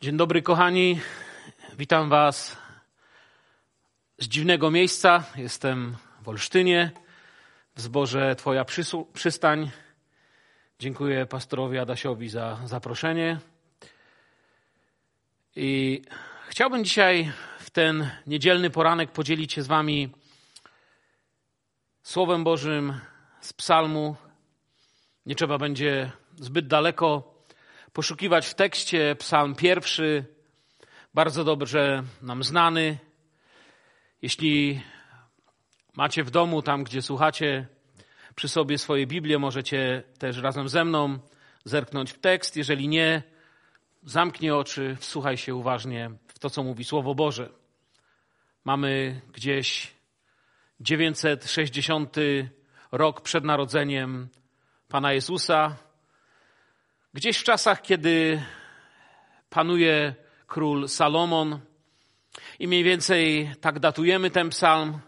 Dzień dobry, kochani. Witam Was z dziwnego miejsca. Jestem w Olsztynie, w zborze Twoja przystań. Dziękuję pastorowi Adasiowi za zaproszenie. I chciałbym dzisiaj w ten niedzielny poranek podzielić się z Wami Słowem Bożym z Psalmu. Nie trzeba będzie zbyt daleko poszukiwać w tekście psalm pierwszy, bardzo dobrze nam znany. Jeśli macie w domu, tam gdzie słuchacie przy sobie swoje Biblię, możecie też razem ze mną zerknąć w tekst. Jeżeli nie, zamknij oczy, wsłuchaj się uważnie w to, co mówi Słowo Boże. Mamy gdzieś 960 rok przed narodzeniem Pana Jezusa, Gdzieś w czasach, kiedy panuje król Salomon, i mniej więcej tak datujemy ten psalm,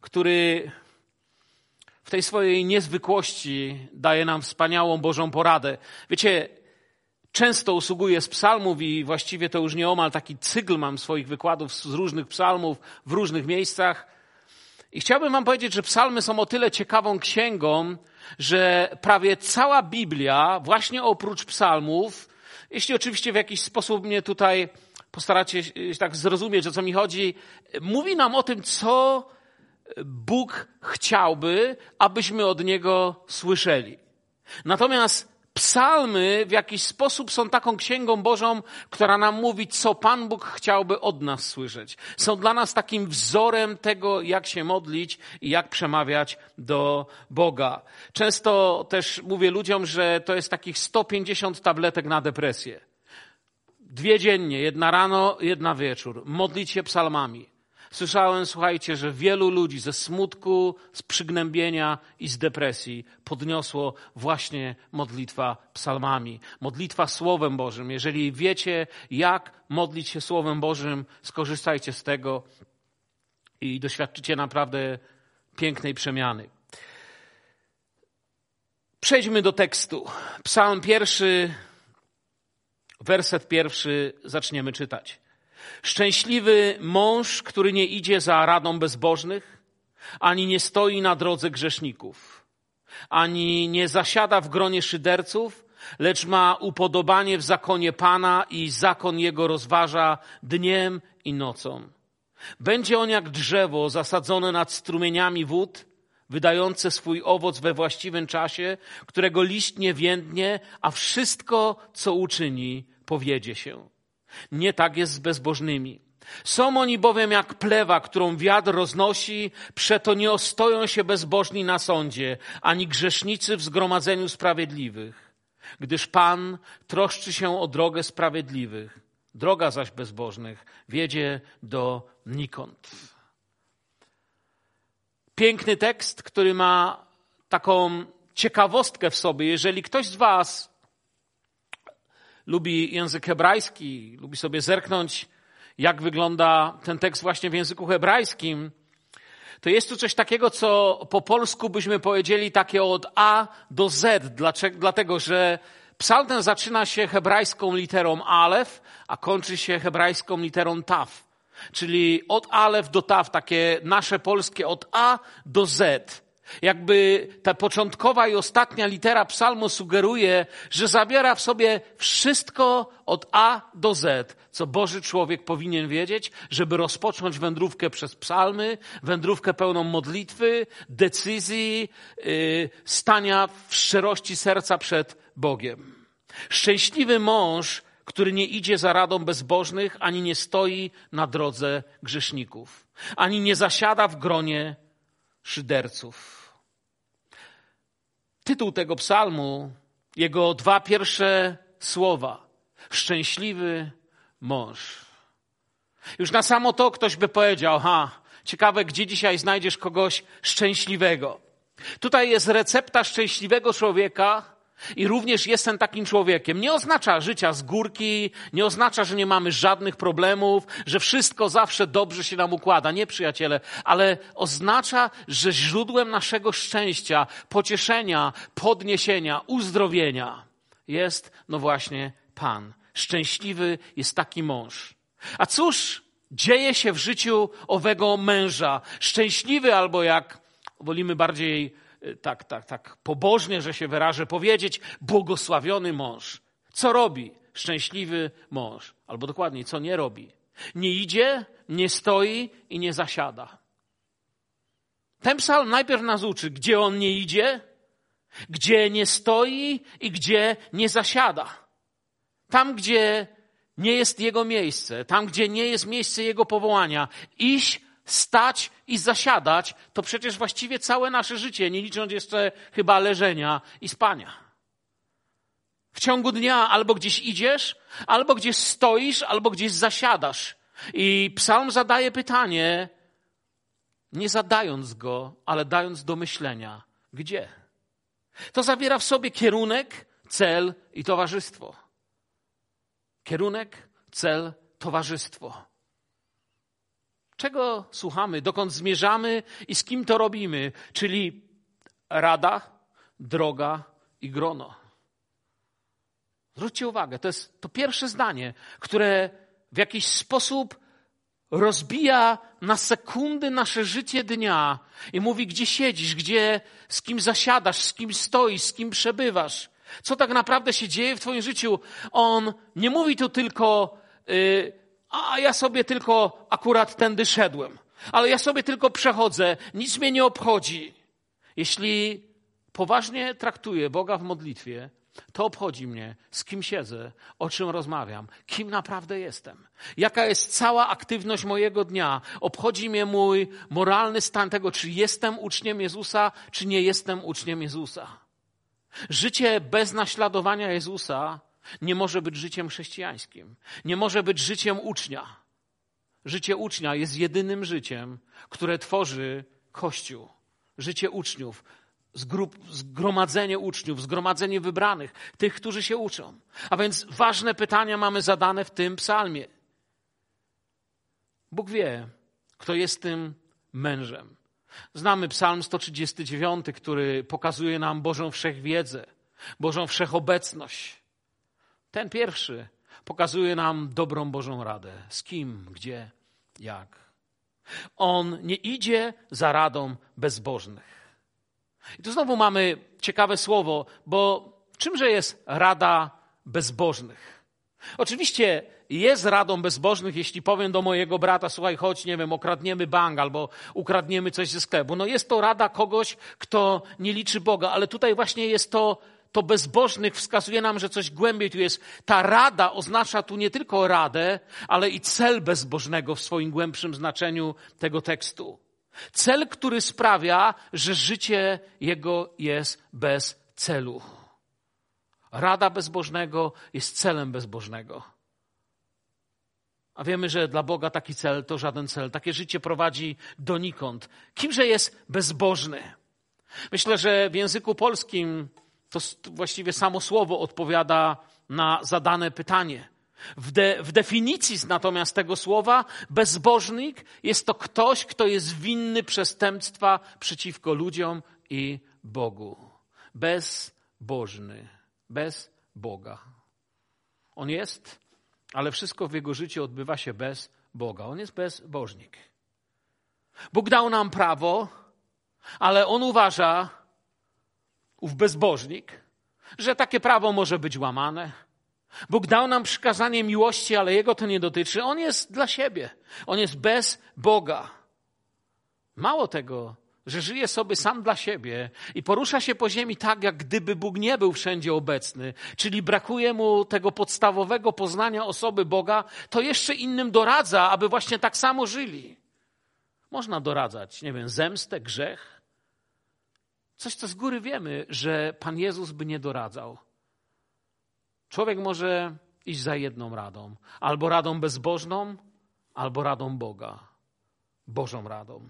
który w tej swojej niezwykłości daje nam wspaniałą Bożą poradę. Wiecie, często usługuję z psalmów i właściwie to już nieomal taki cykl mam swoich wykładów z różnych psalmów w różnych miejscach. I chciałbym wam powiedzieć, że psalmy są o tyle ciekawą księgą, że prawie cała Biblia, właśnie oprócz psalmów, jeśli oczywiście w jakiś sposób mnie tutaj postaracie się tak zrozumieć, o co mi chodzi, mówi nam o tym, co Bóg chciałby, abyśmy od Niego słyszeli. Natomiast Psalmy w jakiś sposób są taką księgą Bożą, która nam mówi, co Pan Bóg chciałby od nas słyszeć. Są dla nas takim wzorem tego, jak się modlić i jak przemawiać do Boga. Często też mówię ludziom, że to jest takich 150 tabletek na depresję. Dwie dziennie, jedna rano, jedna wieczór. Modlić się psalmami. Słyszałem, słuchajcie, że wielu ludzi ze smutku, z przygnębienia i z depresji podniosło właśnie modlitwa psalmami, modlitwa Słowem Bożym. Jeżeli wiecie, jak modlić się Słowem Bożym, skorzystajcie z tego i doświadczycie naprawdę pięknej przemiany. Przejdźmy do tekstu. Psalm pierwszy, werset pierwszy, zaczniemy czytać. Szczęśliwy mąż, który nie idzie za radą bezbożnych, ani nie stoi na drodze grzeszników, ani nie zasiada w gronie szyderców, lecz ma upodobanie w zakonie Pana i zakon jego rozważa dniem i nocą. Będzie on jak drzewo zasadzone nad strumieniami wód, wydające swój owoc we właściwym czasie, którego liść nie więdnie, a wszystko, co uczyni, powiedzie się. Nie tak jest z bezbożnymi. Są oni bowiem jak plewa, którą wiatr roznosi, przeto nie ostoją się bezbożni na sądzie, ani grzesznicy w zgromadzeniu sprawiedliwych. Gdyż Pan troszczy się o drogę sprawiedliwych, droga zaś bezbożnych wiedzie do nikąd. Piękny tekst, który ma taką ciekawostkę w sobie. Jeżeli ktoś z Was lubi język hebrajski, lubi sobie zerknąć, jak wygląda ten tekst właśnie w języku hebrajskim, to jest tu coś takiego, co po polsku byśmy powiedzieli takie od A do Z, dlatego że psalm ten zaczyna się hebrajską literą Alef, a kończy się hebrajską literą Taf. Czyli od Alef do Taf, takie nasze polskie od A do Z. Jakby ta początkowa i ostatnia litera psalmu sugeruje, że zabiera w sobie wszystko od A do Z, co Boży człowiek powinien wiedzieć, żeby rozpocząć wędrówkę przez psalmy, wędrówkę pełną modlitwy, decyzji, yy, stania w szczerości serca przed Bogiem. Szczęśliwy mąż, który nie idzie za radą bezbożnych, ani nie stoi na drodze grzeszników, ani nie zasiada w gronie szyderców. Tytuł tego psalmu, jego dwa pierwsze słowa. Szczęśliwy mąż. Już na samo to ktoś by powiedział, ha, ciekawe, gdzie dzisiaj znajdziesz kogoś szczęśliwego. Tutaj jest recepta szczęśliwego człowieka, i również jestem takim człowiekiem. Nie oznacza życia z górki, nie oznacza, że nie mamy żadnych problemów, że wszystko zawsze dobrze się nam układa. Nie, przyjaciele, ale oznacza, że źródłem naszego szczęścia, pocieszenia, podniesienia, uzdrowienia jest, no właśnie, Pan. Szczęśliwy jest taki mąż. A cóż dzieje się w życiu owego męża? Szczęśliwy albo jak wolimy bardziej tak, tak, tak pobożnie, że się wyrażę, powiedzieć błogosławiony mąż. Co robi szczęśliwy mąż? Albo dokładniej, co nie robi? Nie idzie, nie stoi i nie zasiada. Ten psalm najpierw nas uczy, gdzie on nie idzie, gdzie nie stoi i gdzie nie zasiada. Tam, gdzie nie jest jego miejsce, tam, gdzie nie jest miejsce jego powołania, iść, stać i zasiadać, to przecież właściwie całe nasze życie, nie licząc jeszcze chyba leżenia i spania. W ciągu dnia albo gdzieś idziesz, albo gdzieś stoisz, albo gdzieś zasiadasz. I psalm zadaje pytanie, nie zadając go, ale dając do myślenia, gdzie? To zawiera w sobie kierunek, cel i towarzystwo. Kierunek, cel, towarzystwo. Czego słuchamy, dokąd zmierzamy i z kim to robimy? Czyli rada, droga i grono. Zwróćcie uwagę, to jest to pierwsze zdanie, które w jakiś sposób rozbija na sekundy nasze życie dnia i mówi, gdzie siedzisz, gdzie, z kim zasiadasz, z kim stoisz, z kim przebywasz. Co tak naprawdę się dzieje w Twoim życiu? On nie mówi tu tylko, yy, a ja sobie tylko akurat tędy szedłem, ale ja sobie tylko przechodzę, nic mnie nie obchodzi. Jeśli poważnie traktuję Boga w modlitwie, to obchodzi mnie, z kim siedzę, o czym rozmawiam, kim naprawdę jestem. Jaka jest cała aktywność mojego dnia. Obchodzi mnie mój moralny stan tego, czy jestem uczniem Jezusa, czy nie jestem uczniem Jezusa. Życie bez naśladowania Jezusa nie może być życiem chrześcijańskim. Nie może być życiem ucznia. Życie ucznia jest jedynym życiem, które tworzy Kościół. Życie uczniów zgromadzenie uczniów, zgromadzenie wybranych, tych, którzy się uczą. A więc ważne pytania mamy zadane w tym psalmie. Bóg wie, kto jest tym mężem. Znamy psalm 139, który pokazuje nam Bożą wszechwiedzę, Bożą wszechobecność. Ten pierwszy pokazuje nam dobrą Bożą radę. Z kim, gdzie, jak. On nie idzie za radą bezbożnych. I tu znowu mamy ciekawe słowo, bo czymże jest rada bezbożnych? Oczywiście jest radą bezbożnych, jeśli powiem do mojego brata, słuchaj, chodź, nie wiem, okradniemy bank albo ukradniemy coś ze sklepu. No jest to rada kogoś, kto nie liczy Boga, ale tutaj właśnie jest to, to bezbożnych wskazuje nam, że coś głębiej tu jest. Ta rada oznacza tu nie tylko radę, ale i cel bezbożnego w swoim głębszym znaczeniu tego tekstu. Cel, który sprawia, że życie jego jest bez celu. Rada bezbożnego jest celem bezbożnego. A wiemy, że dla Boga taki cel to żaden cel. Takie życie prowadzi donikąd. Kimże jest bezbożny? Myślę, że w języku polskim to właściwie samo słowo odpowiada na zadane pytanie. W, de, w, definicji natomiast tego słowa bezbożnik jest to ktoś, kto jest winny przestępstwa przeciwko ludziom i Bogu. Bezbożny, bez Boga. On jest, ale wszystko w jego życiu odbywa się bez Boga. On jest bezbożnik. Bóg dał nam prawo, ale on uważa, ów bezbożnik, że takie prawo może być łamane Bóg dał nam przykazanie miłości, ale Jego to nie dotyczy. On jest dla siebie. On jest bez Boga. Mało tego, że żyje sobie sam dla siebie i porusza się po ziemi tak, jak gdyby Bóg nie był wszędzie obecny, czyli brakuje mu tego podstawowego poznania osoby Boga, to jeszcze innym doradza, aby właśnie tak samo żyli. Można doradzać, nie wiem, zemstę, grzech. Coś, co z góry wiemy, że Pan Jezus by nie doradzał. Człowiek może iść za jedną radą, albo radą bezbożną, albo radą Boga, Bożą radą.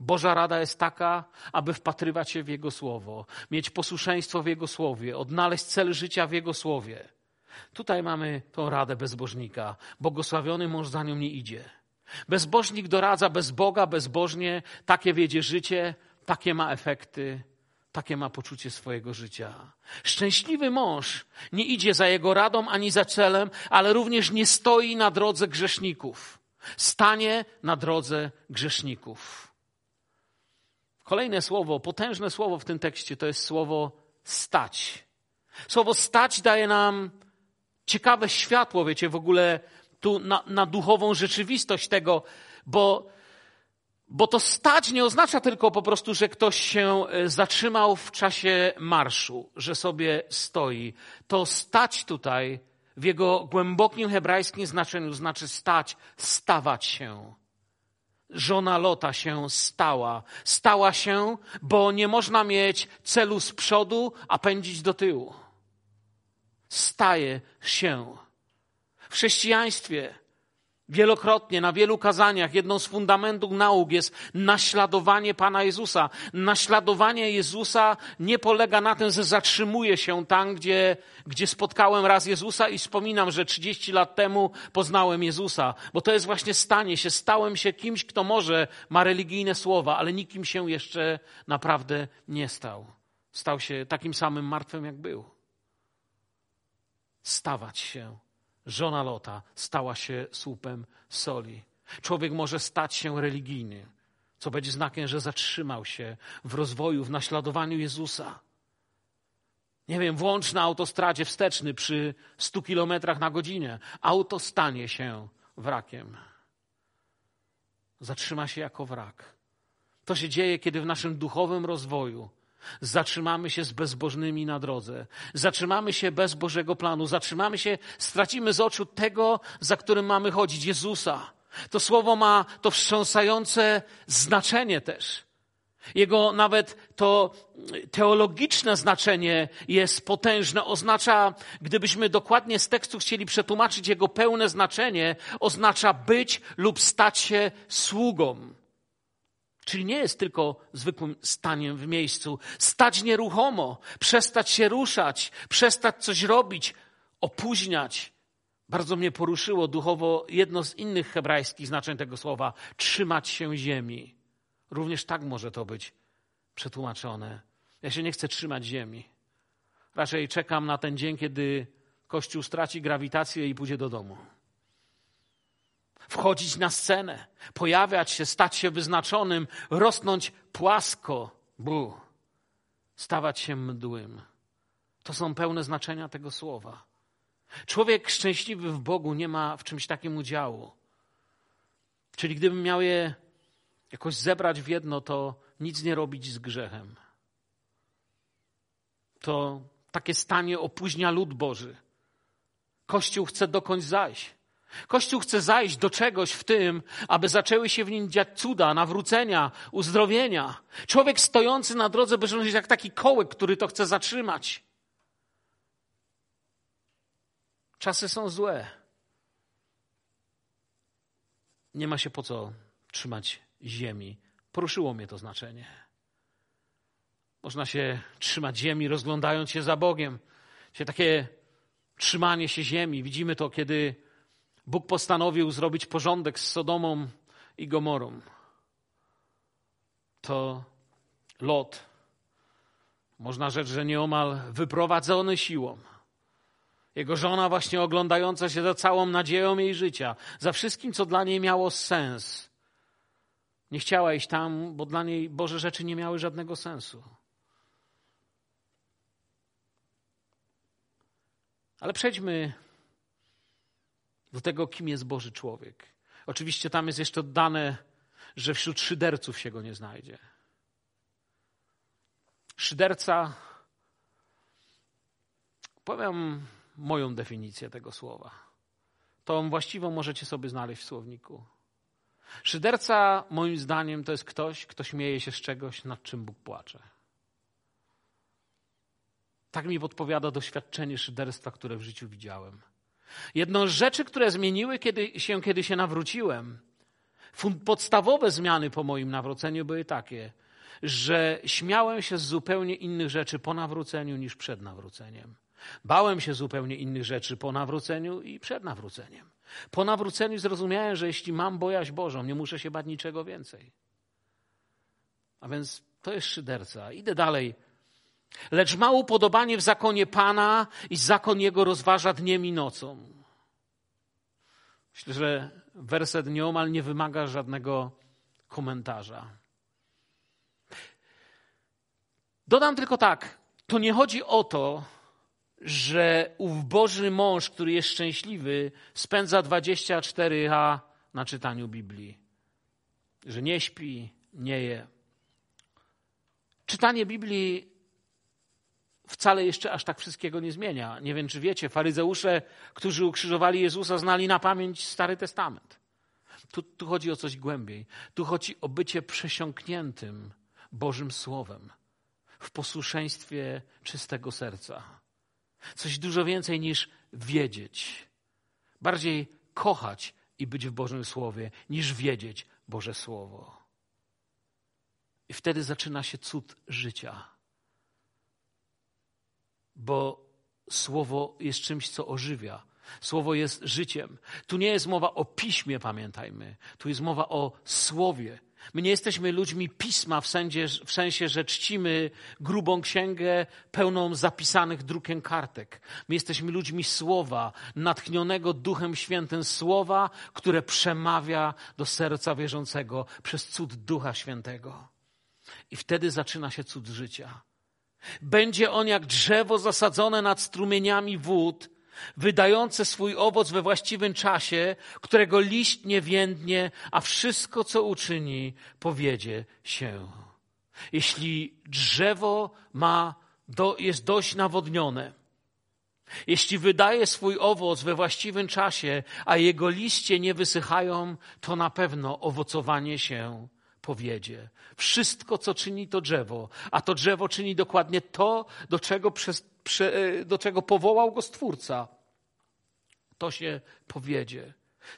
Boża rada jest taka, aby wpatrywać się w Jego słowo, mieć posłuszeństwo w Jego słowie, odnaleźć cel życia w Jego słowie. Tutaj mamy tą radę bezbożnika. Błogosławiony mąż za nią nie idzie. Bezbożnik doradza bez Boga, bezbożnie, takie wiedzie życie, takie ma efekty. takie ma poczucie swojego życia. Szczęśliwy mąż nie idzie za jego radą ani za celem, ale również nie stoi na drodze grzeszników. Stanie na drodze grzeszników. Kolejne słowo, potężne słowo w tym tekście to jest słowo stać. Słowo stać daje nam ciekawe światło, wiecie, w ogóle tu na, na duchową rzeczywistość tego, bo, bo to stać nie oznacza tylko po prostu, że ktoś się e, zatrzymał w czasie marszu, że sobie stoi. To stać tutaj w jego głębokim hebrajskim znaczeniu znaczy stać, stawać się. Żona Lota się stała. Stała się, bo nie można mieć celu z przodu, a pędzić do tyłu. Staje się. W chrześcijaństwie Wielokrotnie, na wielu kazaniach, jedną z fundamentów nauk jest naśladowanie Pana Jezusa. Naśladowanie Jezusa nie polega na tym, że zatrzymuję się tam, gdzie, gdzie spotkałem raz Jezusa i wspominam, że 30 lat temu poznałem Jezusa, bo to jest właśnie stanie się. Stałem się kimś, kto może ma religijne słowa, ale nikim się jeszcze naprawdę nie stał. Stał się takim samym martwym, jak był. Stawać się żona Lota stała się słupem soli. Człowiek może stać się religijny, co będzie znakiem, że zatrzymał się w rozwoju, w naśladowaniu Jezusa. Nie wiem, włącz na autostradzie wsteczny przy 100 kilometrach na godzinę. Auto stanie się wrakiem. Zatrzyma się jako wrak. To się dzieje, kiedy w naszym duchowym rozwoju Zatrzymamy się z bezbożnymi na drodze. Zatrzymamy się bez Bożego planu. Zatrzymamy się, stracimy z oczu tego, za którym mamy chodzić, Jezusa. To słowo ma to wstrząsające znaczenie też. Jego nawet to teologiczne znaczenie jest potężne. Oznacza, gdybyśmy dokładnie z tekstu chcieli przetłumaczyć jego pełne znaczenie, oznacza być lub stać się sługą. Czyli nie jest tylko zwykłym staniem w miejscu. Stać nieruchomo, przestać się ruszać, przestać coś robić, opóźniać. Bardzo mnie poruszyło duchowo jedno z innych hebrajskich znaczeń tego słowa trzymać się ziemi. Również tak może to być przetłumaczone. Ja się nie chcę trzymać ziemi. Raczej czekam na ten dzień, kiedy Kościół straci grawitację i pójdzie do domu wchodzić na scenę, pojawiać się, stać się wyznaczonym, rosnąć płasko, bu, stawać się mdłym. To są pełne znaczenia tego słowa. Człowiek szczęśliwy w Bogu nie ma w czymś takim udziału. Czyli gdybym miał je jakoś zebrać w jedno, to nic nie robić z grzechem. To takie stanie opóźnia lud Boży. Kościół chce dokądś zajść. Kościół chce zajść do czegoś w tym, aby zaczęły się w nim dziać cuda, nawrócenia, uzdrowienia. Człowiek stojący na drodze Bożej jest jak taki kołek, który to chce zatrzymać. Czasy są złe. Nie ma się po co trzymać ziemi. Poruszyło mnie to znaczenie. Można się trzymać ziemi, rozglądając się za Bogiem. Się takie trzymanie się ziemi. Widzimy to, kiedy Bóg postanowił zrobić porządek z Sodomą i Gomorą. To Lot, można rzec, że nieomal wyprowadzony siłą. Jego żona właśnie oglądająca się za całą nadzieją jej życia, za wszystkim, co dla niej miało sens. Nie chciała iść tam, bo dla niej Boże rzeczy nie miały żadnego sensu. Ale przejdźmy do tego, kim jest Boży człowiek. Oczywiście tam jest jeszcze dodane, że wśród szyderców się go nie znajdzie. Szyderca, powiem moją definicję tego słowa. Tą właściwą możecie sobie znaleźć w słowniku. Szyderca, moim zdaniem, to jest ktoś, kto śmieje się z czegoś, nad czym Bóg płacze. Tak mi podpowiada doświadczenie szyderstwa, które w życiu widziałem. Jedną z rzeczy, które zmieniły kiedy się, kiedy się nawróciłem, podstawowe zmiany po moim nawróceniu były takie, że śmiałem się z zupełnie innych rzeczy po nawróceniu niż przed nawróceniem. Bałem się zupełnie innych rzeczy po nawróceniu i przed nawróceniem. Po nawróceniu zrozumiałem, że jeśli mam bojaźń Bożą, nie muszę się bać niczego więcej. A więc to jest szyderca. Idę dalej. Lecz ma upodobanie w zakonie Pana i zakon Jego rozważa dniem i nocą. Myślę, że werset nieomal nie wymaga żadnego komentarza. Dodam tylko tak, to nie chodzi o to, że ów Boży mąż, który jest szczęśliwy, spędza 24H na czytaniu Biblii. Że nie śpi, nie je. Czytanie Biblii wcale jeszcze aż tak wszystkiego nie zmienia. Nie wiem, czy wiecie, faryzeusze, którzy ukrzyżowali Jezusa, znali na pamięć Stary Testament. Tu, tu chodzi o coś głębiej. Tu chodzi o bycie przesiąkniętym Bożym Słowem w posłuszeństwie czystego serca. Coś dużo więcej niż wiedzieć. Bardziej kochać i być w Bożym Słowie, niż wiedzieć Boże Słowo. I wtedy zaczyna się cud życia. Bo Słowo jest czymś, co ożywia. Słowo jest życiem. Tu nie jest mowa o piśmie, pamiętajmy. Tu jest mowa o słowie. My nie jesteśmy ludźmi pisma w sensie, w sensie, że czcimy grubą księgę pełną zapisanych drukiem kartek. My jesteśmy ludźmi słowa, natchnionego Duchem Świętym słowa, które przemawia do serca wierzącego przez cud Ducha Świętego. I wtedy zaczyna się cud życia. Będzie on jak drzewo zasadzone nad strumieniami wód, wydające swój owoc we właściwym czasie, którego liść nie więdnie, a wszystko, co uczyni, powiedzie się. Jeśli drzewo ma, do, jest dość nawodnione, jeśli wydaje swój owoc we właściwym czasie, a jego liście nie wysychają, to na pewno owocowanie się powiedzie. Wszystko, co czyni to drzewo, a to drzewo czyni dokładnie to, do czego, przez, prze, e, do czego powołał go Stwórca, to się powiedzie.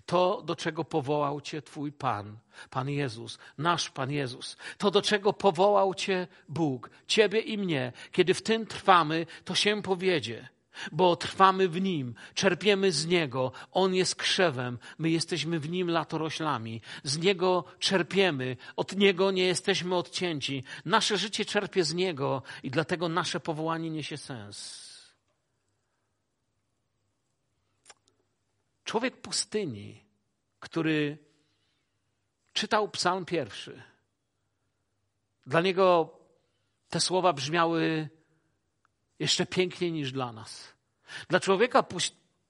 To, do czego powołał Cię Twój Pan, Pan Jezus, nasz Pan Jezus. To, do czego powołał Cię Bóg, Ciebie i mnie. Kiedy w tym trwamy, to się powiedzie bo trwamy w Nim, czerpiemy z Niego. On jest krzewem, my jesteśmy w Nim latoroślami. Z Niego czerpiemy, od Niego nie jesteśmy odcięci. Nasze życie czerpie z Niego i dlatego nasze powołanie niesie sens. Człowiek pustyni, który czytał Psalm pierwszy, dla niego te słowa brzmiały jeszcze piękniej niż dla nas. Dla człowieka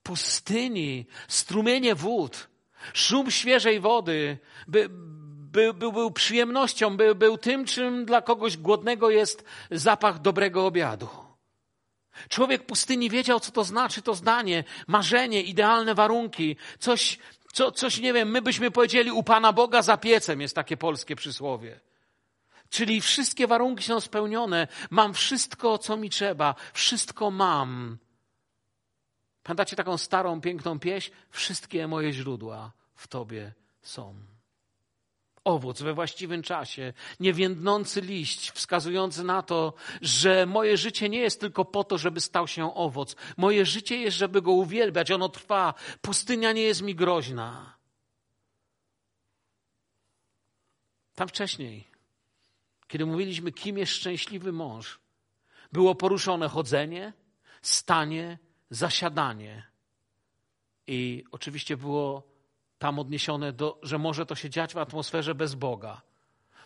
pustyni, strumienie wód, szum świeżej wody by, by, był, był przyjemnością, by, był tym, czym dla kogoś głodnego jest zapach dobrego obiadu. Człowiek pustyni wiedział, co to znaczy to zdanie, marzenie, idealne warunki, coś, co, coś nie wiem, my byśmy powiedzieli u Pana Boga za piecem, jest takie polskie przysłowie. Czyli wszystkie warunki są spełnione. Mam wszystko, co mi trzeba. Wszystko mam. Pamiętacie taką starą, piękną pieśń? Wszystkie moje źródła w Tobie są. Owoc we właściwym czasie, niewiędnący liść, wskazujący na to, że moje życie nie jest tylko po to, żeby stał się owoc. Moje życie jest, żeby go uwielbiać. Ono trwa. Pustynia nie jest mi groźna. Tam wcześniej kiedy mówiliśmy, kim jest szczęśliwy mąż, było poruszone chodzenie, stanie, zasiadanie. I oczywiście było tam odniesione do, że może to się dziać w atmosferze bez Boga.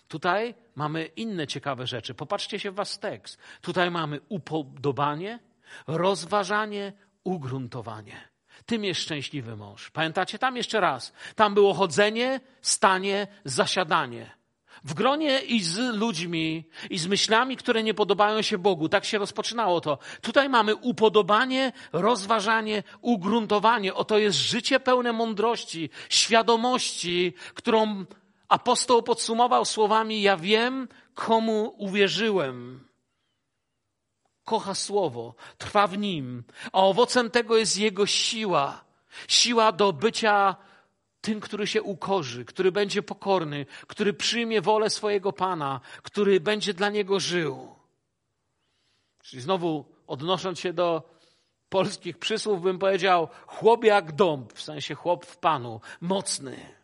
Tutaj mamy inne ciekawe rzeczy. Popatrzcie się w was tekst. Tutaj mamy upodobanie, rozważanie, ugruntowanie. Tym jest szczęśliwy mąż. Pamiętacie? Tam jeszcze raz. Tam było chodzenie, stanie, zasiadanie w gronie i z ludźmi, i z myślami, które nie podobają się Bogu. Tak się rozpoczynało to. Tutaj mamy upodobanie, rozważanie, ugruntowanie. Oto jest życie pełne mądrości, świadomości, którą apostoł podsumował słowami: Ja wiem, komu uwierzyłem. Kocha słowo, trwa w nim, a owocem tego jest jego siła. Siła do bycia tym, który się ukorzy, który będzie pokorny, który przyjmie wolę swojego Pana, który będzie dla niego żył. Czyli znowu odnosząc się do polskich przysłów, bym powiedział chłop jak dąb, w sensie chłop w Panu, mocny.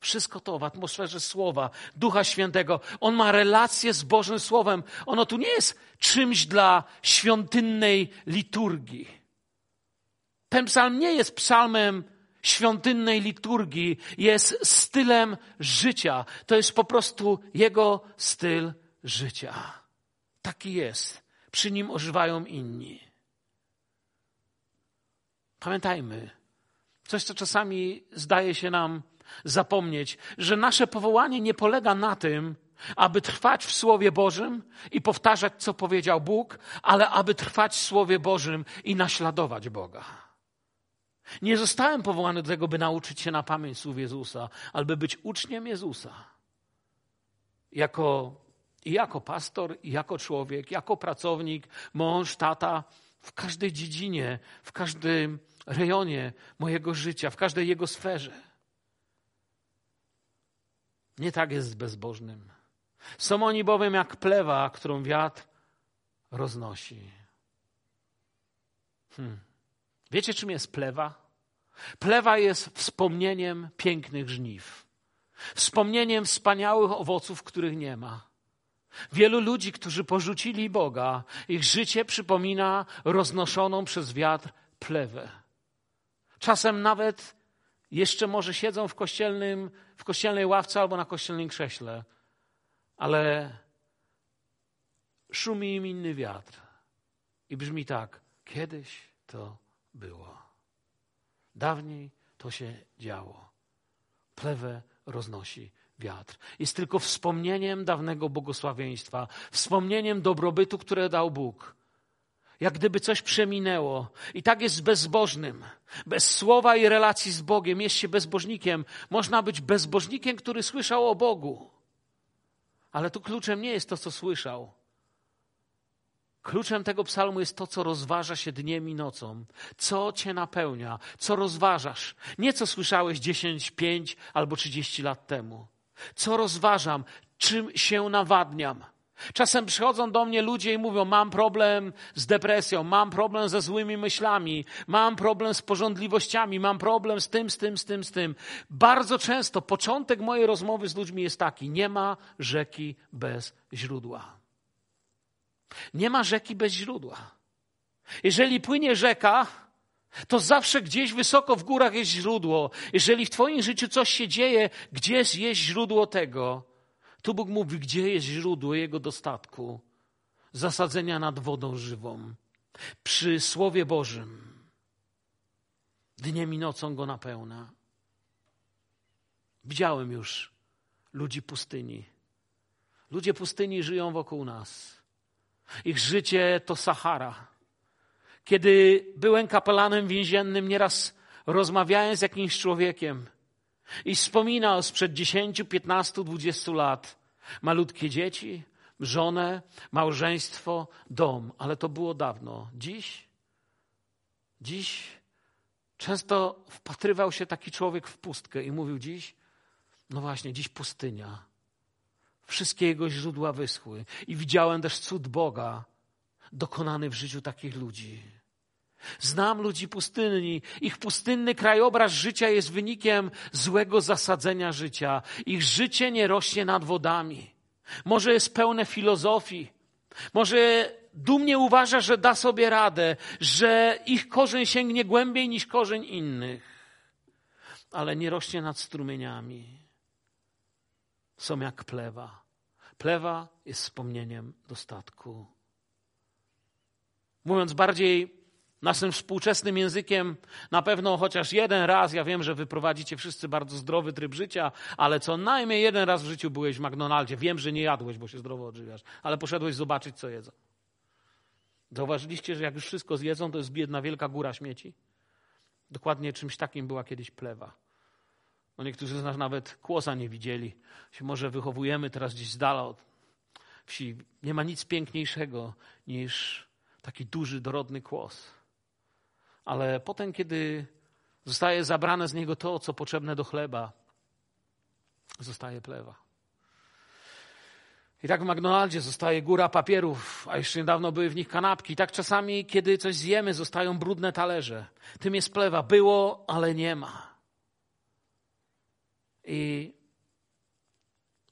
Wszystko to w atmosferze Słowa, Ducha Świętego. On ma relację z Bożym Słowem. Ono tu nie jest czymś dla świątynnej liturgii. Ten psalm nie jest psalmem świątynnej liturgii, jest stylem życia. To jest po prostu jego styl życia. Taki jest. Przy nim ożywają inni. Pamiętajmy, coś, co czasami zdaje się nam zapomnieć, że nasze powołanie nie polega na tym, aby trwać w Słowie Bożym i powtarzać, co powiedział Bóg, ale aby trwać w Słowie Bożym i naśladować Boga. Nie zostałem powołany do tego, by nauczyć się na pamięć słów Jezusa, ale by być uczniem Jezusa. Jako, jako pastor, jako człowiek, jako pracownik, mąż, tata, w każdej dziedzinie, w każdym rejonie mojego życia, w każdej jego sferze. Nie tak jest z bezbożnym. Są oni bowiem jak plewa, którą wiatr roznosi. Hmm. Wiecie, czym jest plewa? Plewa jest wspomnieniem pięknych żniw, wspomnieniem wspaniałych owoców, których nie ma. Wielu ludzi, którzy porzucili Boga, ich życie przypomina roznoszoną przez wiatr plewę. Czasem nawet jeszcze może siedzą w, kościelnym, w kościelnej ławce albo na kościelnym krześle, ale szumi im inny wiatr i brzmi tak: kiedyś to było. Dawniej to się działo. Plewę roznosi wiatr. Jest tylko wspomnieniem dawnego błogosławieństwa, wspomnieniem dobrobytu, które dał Bóg jak gdyby coś przeminęło. I tak jest z bezbożnym. Bez słowa i relacji z Bogiem jest się bezbożnikiem. Można być bezbożnikiem, który słyszał o Bogu. Ale tu kluczem nie jest to, co słyszał. Kluczem tego psalmu jest to, co rozważa się dniem i nocą. Co cię napełnia, co rozważasz. Nie co słyszałeś 10, 5 albo 30 lat temu. Co rozważam, czym się nawadniam. Czasem przychodzą do mnie ludzie i mówią: Mam problem z depresją, mam problem ze złymi myślami, mam problem z porządliwościami, mam problem z tym, z tym, z tym, z tym. Bardzo często początek mojej rozmowy z ludźmi jest taki: Nie ma rzeki bez źródła. Nie ma rzeki bez źródła. Jeżeli płynie rzeka, to zawsze gdzieś wysoko w górach jest źródło. Jeżeli w Twoim życiu coś się dzieje, gdzieś jest źródło tego. Tu Bóg mówi, gdzie jest źródło Jego dostatku, zasadzenia nad wodą żywą. Przy Słowie Bożym. Dniem i nocą go napełna. Widziałem już ludzi pustyni. Ludzie pustyni żyją wokół nas. Ich życie to Sahara. Kiedy byłem kapelanem więziennym, nieraz rozmawiałem z jakimś człowiekiem, i wspominał sprzed 10, 15, 20 lat malutkie dzieci, żonę, małżeństwo, dom, ale to było dawno. Dziś, dziś często wpatrywał się taki człowiek w pustkę i mówił dziś, no właśnie, dziś pustynia. Wszystkie jego źródła wyschły i widziałem też cud Boga dokonany w życiu takich ludzi. Znam ludzi pustynni. Ich pustynny krajobraz życia jest wynikiem złego zasadzenia życia. Ich życie nie rośnie nad wodami. Może jest pełne filozofii. Może dumnie uważa, że da sobie radę, że ich korzeń sięgnie głębiej niż korzeń innych. Ale nie rośnie nad strumieniami. Są jak plewa. Plewa jest wspomnieniem dostatku. Mówiąc bardziej Naszym współczesnym językiem na pewno chociaż jeden raz, ja wiem, że wy prowadzicie wszyscy bardzo zdrowy tryb życia, ale co najmniej jeden raz w życiu byłeś w McDonaldzie. Wiem, że nie jadłeś, bo się zdrowo odżywiasz, ale poszedłeś zobaczyć, co jedzą. Zauważyliście, że jak już wszystko zjedzą, to jest jedna wielka góra śmieci? Dokładnie czymś takim była kiedyś plewa. No niektórzy z nas nawet kłosa nie widzieli. Się może wychowujemy teraz gdzieś z dala od wsi. Nie ma nic piękniejszego niż taki duży, dorodny kłos ale potem, kiedy zostaje zabrane z niego to, co potrzebne do chleba, zostaje plewa. I tak w McDonaldzie zostaje góra papierów, a jeszcze niedawno były w nich kanapki. I tak czasami, kiedy coś zjemy, zostają brudne talerze. Tym jest plewa. Było, ale nie ma. I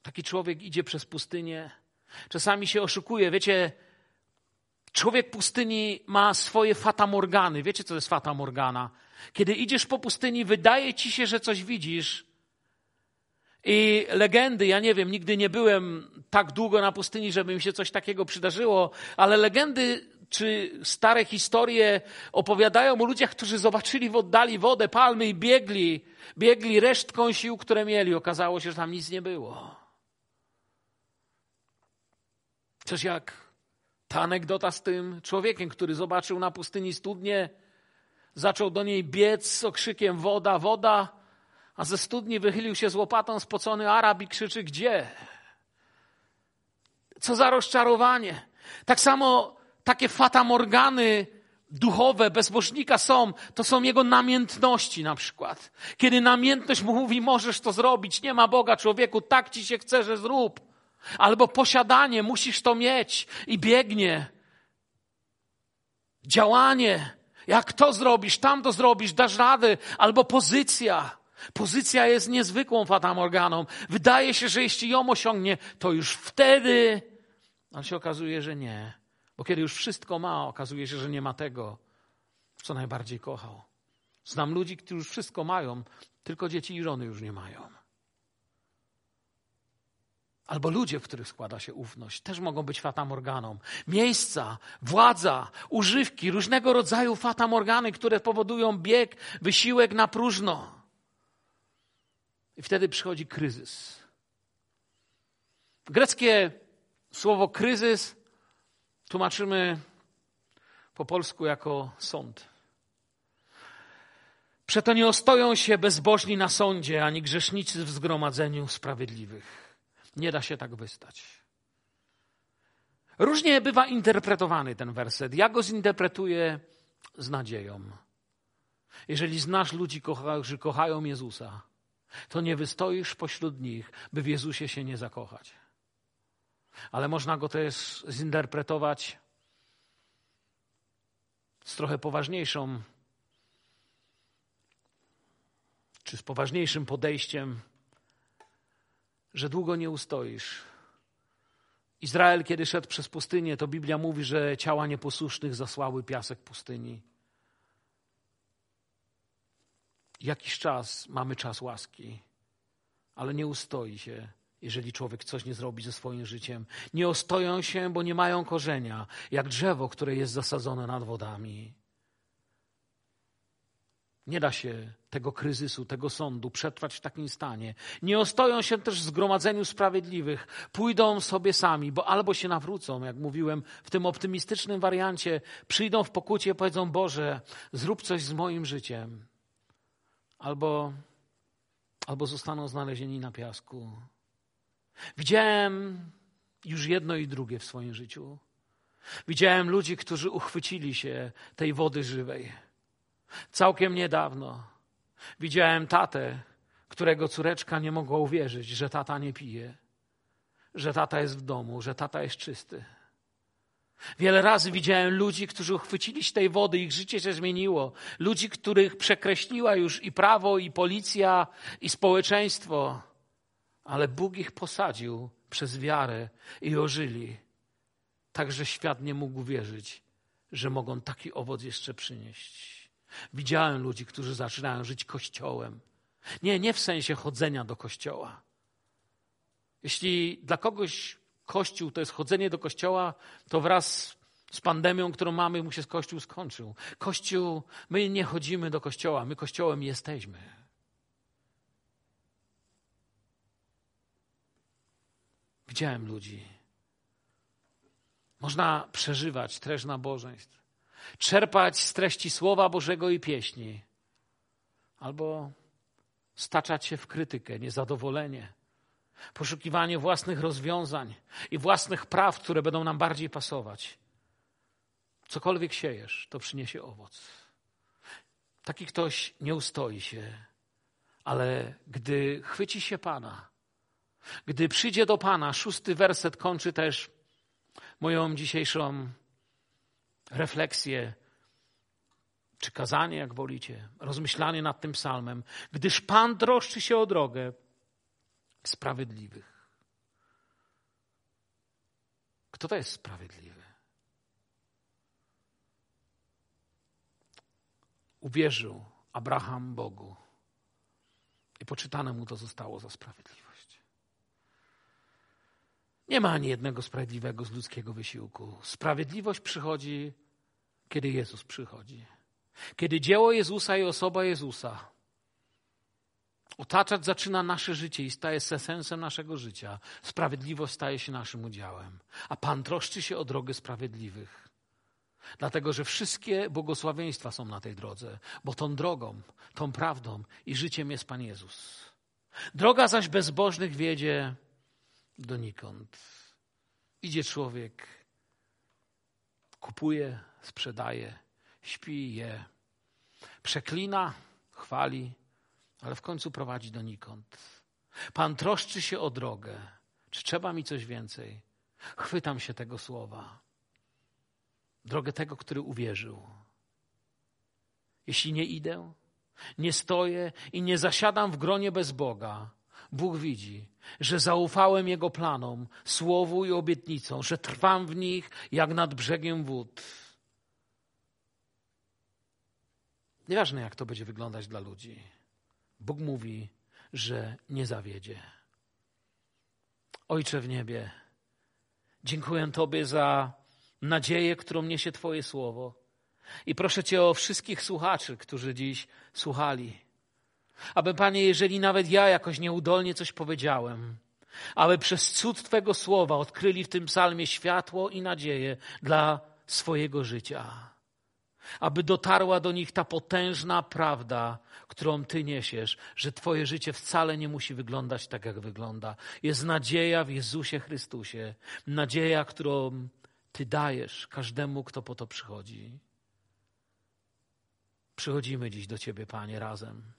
taki człowiek idzie przez pustynię. Czasami się oszukuje. Wiecie, człowiek pustyni ma swoje fatamorgany. Wiecie, co to jest fatamorgana? Kiedy idziesz po pustyni, wydaje ci się, że coś widzisz. I legendy, ja nie wiem, nigdy nie byłem tak długo na pustyni, żeby mi się coś takiego przydarzyło, ale legendy czy stare historie opowiadają o ludziach, którzy zobaczyli w oddali wodę, palmy i biegli, biegli resztką sił, które mieli. Okazało się, że tam nic nie było. Coś jak ta anegdota z tym człowiekiem, który zobaczył na pustyni studnię, zaczął do niej biec z okrzykiem woda, woda, a ze studni wychylił się z łopatą spocony Arab i krzyczy gdzie? Co za rozczarowanie. Tak samo takie fatamorgany duchowe bezbożnika są, to są jego namiętności na przykład. Kiedy namiętność mu mówi, możesz to zrobić, nie ma Boga człowieku, tak ci się chce, że zrób. Albo posiadanie, musisz to mieć i biegnie. Działanie, jak to zrobisz, tam to zrobisz, dasz radę. Albo pozycja. Pozycja jest niezwykłą fatamorganą. Wydaje się, że jeśli ją osiągnie, to już wtedy, ale się okazuje, że nie. Bo kiedy już wszystko ma, okazuje się, że nie ma tego, co najbardziej kochał. Znam ludzi, którzy już wszystko mają, tylko dzieci i żony już nie mają. Albo ludzie, w których składa się ufność, też mogą być fatamorganą. Miejsca, władza, używki, różnego rodzaju fatamorgany, które powodują bieg, wysiłek na próżno. I wtedy przychodzi kryzys. Greckie słowo kryzys tłumaczymy po polsku jako sąd. Przeto nie ostoją się bezbożni na sądzie, ani grzesznicy w zgromadzeniu sprawiedliwych. Nie da się tak wystać. Różnie bywa interpretowany ten werset. Ja go zinterpretuję z nadzieją. Jeżeli znasz ludzi, którzy kochają Jezusa, to nie wystoisz pośród nich, by w Jezusie się nie zakochać ale można go też zinterpretować z trochę poważniejszą, czy z poważniejszym podejściem, że długo nie ustoisz. Izrael, kiedy szedł przez pustynię, to Biblia mówi, że ciała nieposłusznych zasłały piasek pustyni. Jakiś czas mamy czas łaski, ale nie ustoi się jeżeli człowiek coś nie zrobi ze swoim życiem. Nie ostoją się, bo nie mają korzenia, jak drzewo, które jest zasadzone nad wodami. Nie da się tego kryzysu, tego sądu przetrwać w takim stanie. Nie ostoją się też w zgromadzeniu sprawiedliwych. Pójdą sobie sami, bo albo się nawrócą, jak mówiłem w tym optymistycznym wariancie, przyjdą w pokucie i powiedzą: Boże, zrób coś z moim życiem. Albo, albo zostaną znalezieni na piasku. Widziałem już jedno i drugie w swoim życiu. Widziałem ludzi, którzy uchwycili się tej wody żywej. Całkiem niedawno widziałem tatę, którego córeczka nie mogła uwierzyć, że tata nie pije, że tata jest w domu, że tata jest czysty. Wiele razy widziałem ludzi, którzy uchwycili się tej wody, ich życie się zmieniło. Ludzi, których przekreśliła już i prawo, i policja, i społeczeństwo ale Bóg ich posadził przez wiarę i ożyli, tak że świat nie mógł wierzyć, że mogą taki owoc jeszcze przynieść. Widziałem ludzi, którzy zaczynają żyć kościołem. Nie, nie w sensie chodzenia do kościoła. Jeśli dla kogoś kościół to jest chodzenie do kościoła, to wraz z pandemią, którą mamy, mu się kościół skończył. Kościół, my nie chodzimy do kościoła, my kościołem jesteśmy. Widziałem ludzi. Można przeżywać treść nabożeństw, czerpać z treści Słowa Bożego i pieśni, albo staczać się w krytykę, niezadowolenie, poszukiwanie własnych rozwiązań i własnych praw, które będą nam bardziej pasować. Cokolwiek siejesz, to przyniesie owoc. Taki ktoś nie ustoi się, ale gdy chwyci się Pana, gdy przyjdzie do Pana, szósty werset kończy też moją dzisiejszą refleksję, czy kazanie, jak wolicie, rozmyślanie nad tym psalmem. Gdyż Pan troszczy się o drogę, Sprawiedliwych. Kto to jest sprawiedliwy? Uwierzył Abraham Bogu i poczytane mu to zostało za sprawiedliwość. Nie ma ani jednego sprawiedliwego z ludzkiego wysiłku. Sprawiedliwość przychodzi, kiedy Jezus przychodzi. Kiedy dzieło Jezusa i osoba Jezusa otaczać zaczyna nasze życie i staje się sensem naszego życia, sprawiedliwość staje się naszym udziałem. A Pan troszczy się o drogę sprawiedliwych. Dlatego, że wszystkie błogosławieństwa są na tej drodze, bo tą drogą, tą prawdą i życiem jest Pan Jezus. Droga zaś bezbożnych wiedzie donikąd. Idzie człowiek, kupuje, sprzedaje, śpi, je, przeklina, chwali, ale w końcu prowadzi donikąd. Pan troszczy się o drogę. Czy trzeba mi coś więcej? Chwytam się tego słowa. Drogę tego, który uwierzył. Jeśli nie idę, nie stoję i nie zasiadam w gronie bez Boga, Bóg widzi, że zaufałem Jego planom, słowu i obietnicom, że trwam w nich jak nad brzegiem wód. Nieważne, jak to będzie wyglądać dla ludzi. Bóg mówi, że nie zawiedzie. Ojcze w niebie, dziękuję Tobie za nadzieję, którą niesie Twoje słowo. I proszę Cię o wszystkich słuchaczy, którzy dziś słuchali. Aby, Panie, jeżeli nawet ja jakoś nieudolnie coś powiedziałem, aby przez cud Twego słowa odkryli w tym psalmie światło i nadzieję dla swojego życia aby dotarła do nich ta potężna prawda, którą Ty niesiesz, że Twoje życie wcale nie musi wyglądać tak, jak wygląda. Jest nadzieja w Jezusie Chrystusie, nadzieja, którą Ty dajesz każdemu, kto po to przychodzi. Przychodzimy dziś do Ciebie, Panie, razem.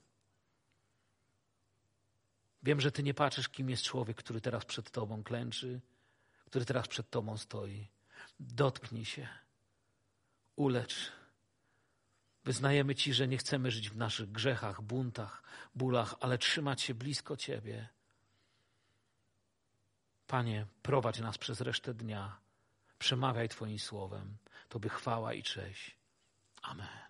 Wiem, że Ty nie patrzysz, kim jest człowiek, który teraz przed Tobą klęczy, który teraz przed Tobą stoi. Dotknij się, ulecz Wyznajemy Ci, że nie chcemy żyć w naszych grzechach, buntach, bólach, ale trzymać się blisko Ciebie. Panie, prowadź nas przez resztę dnia. Przemawiaj Twoim słowem. Tobie chwała i cześć. Amen.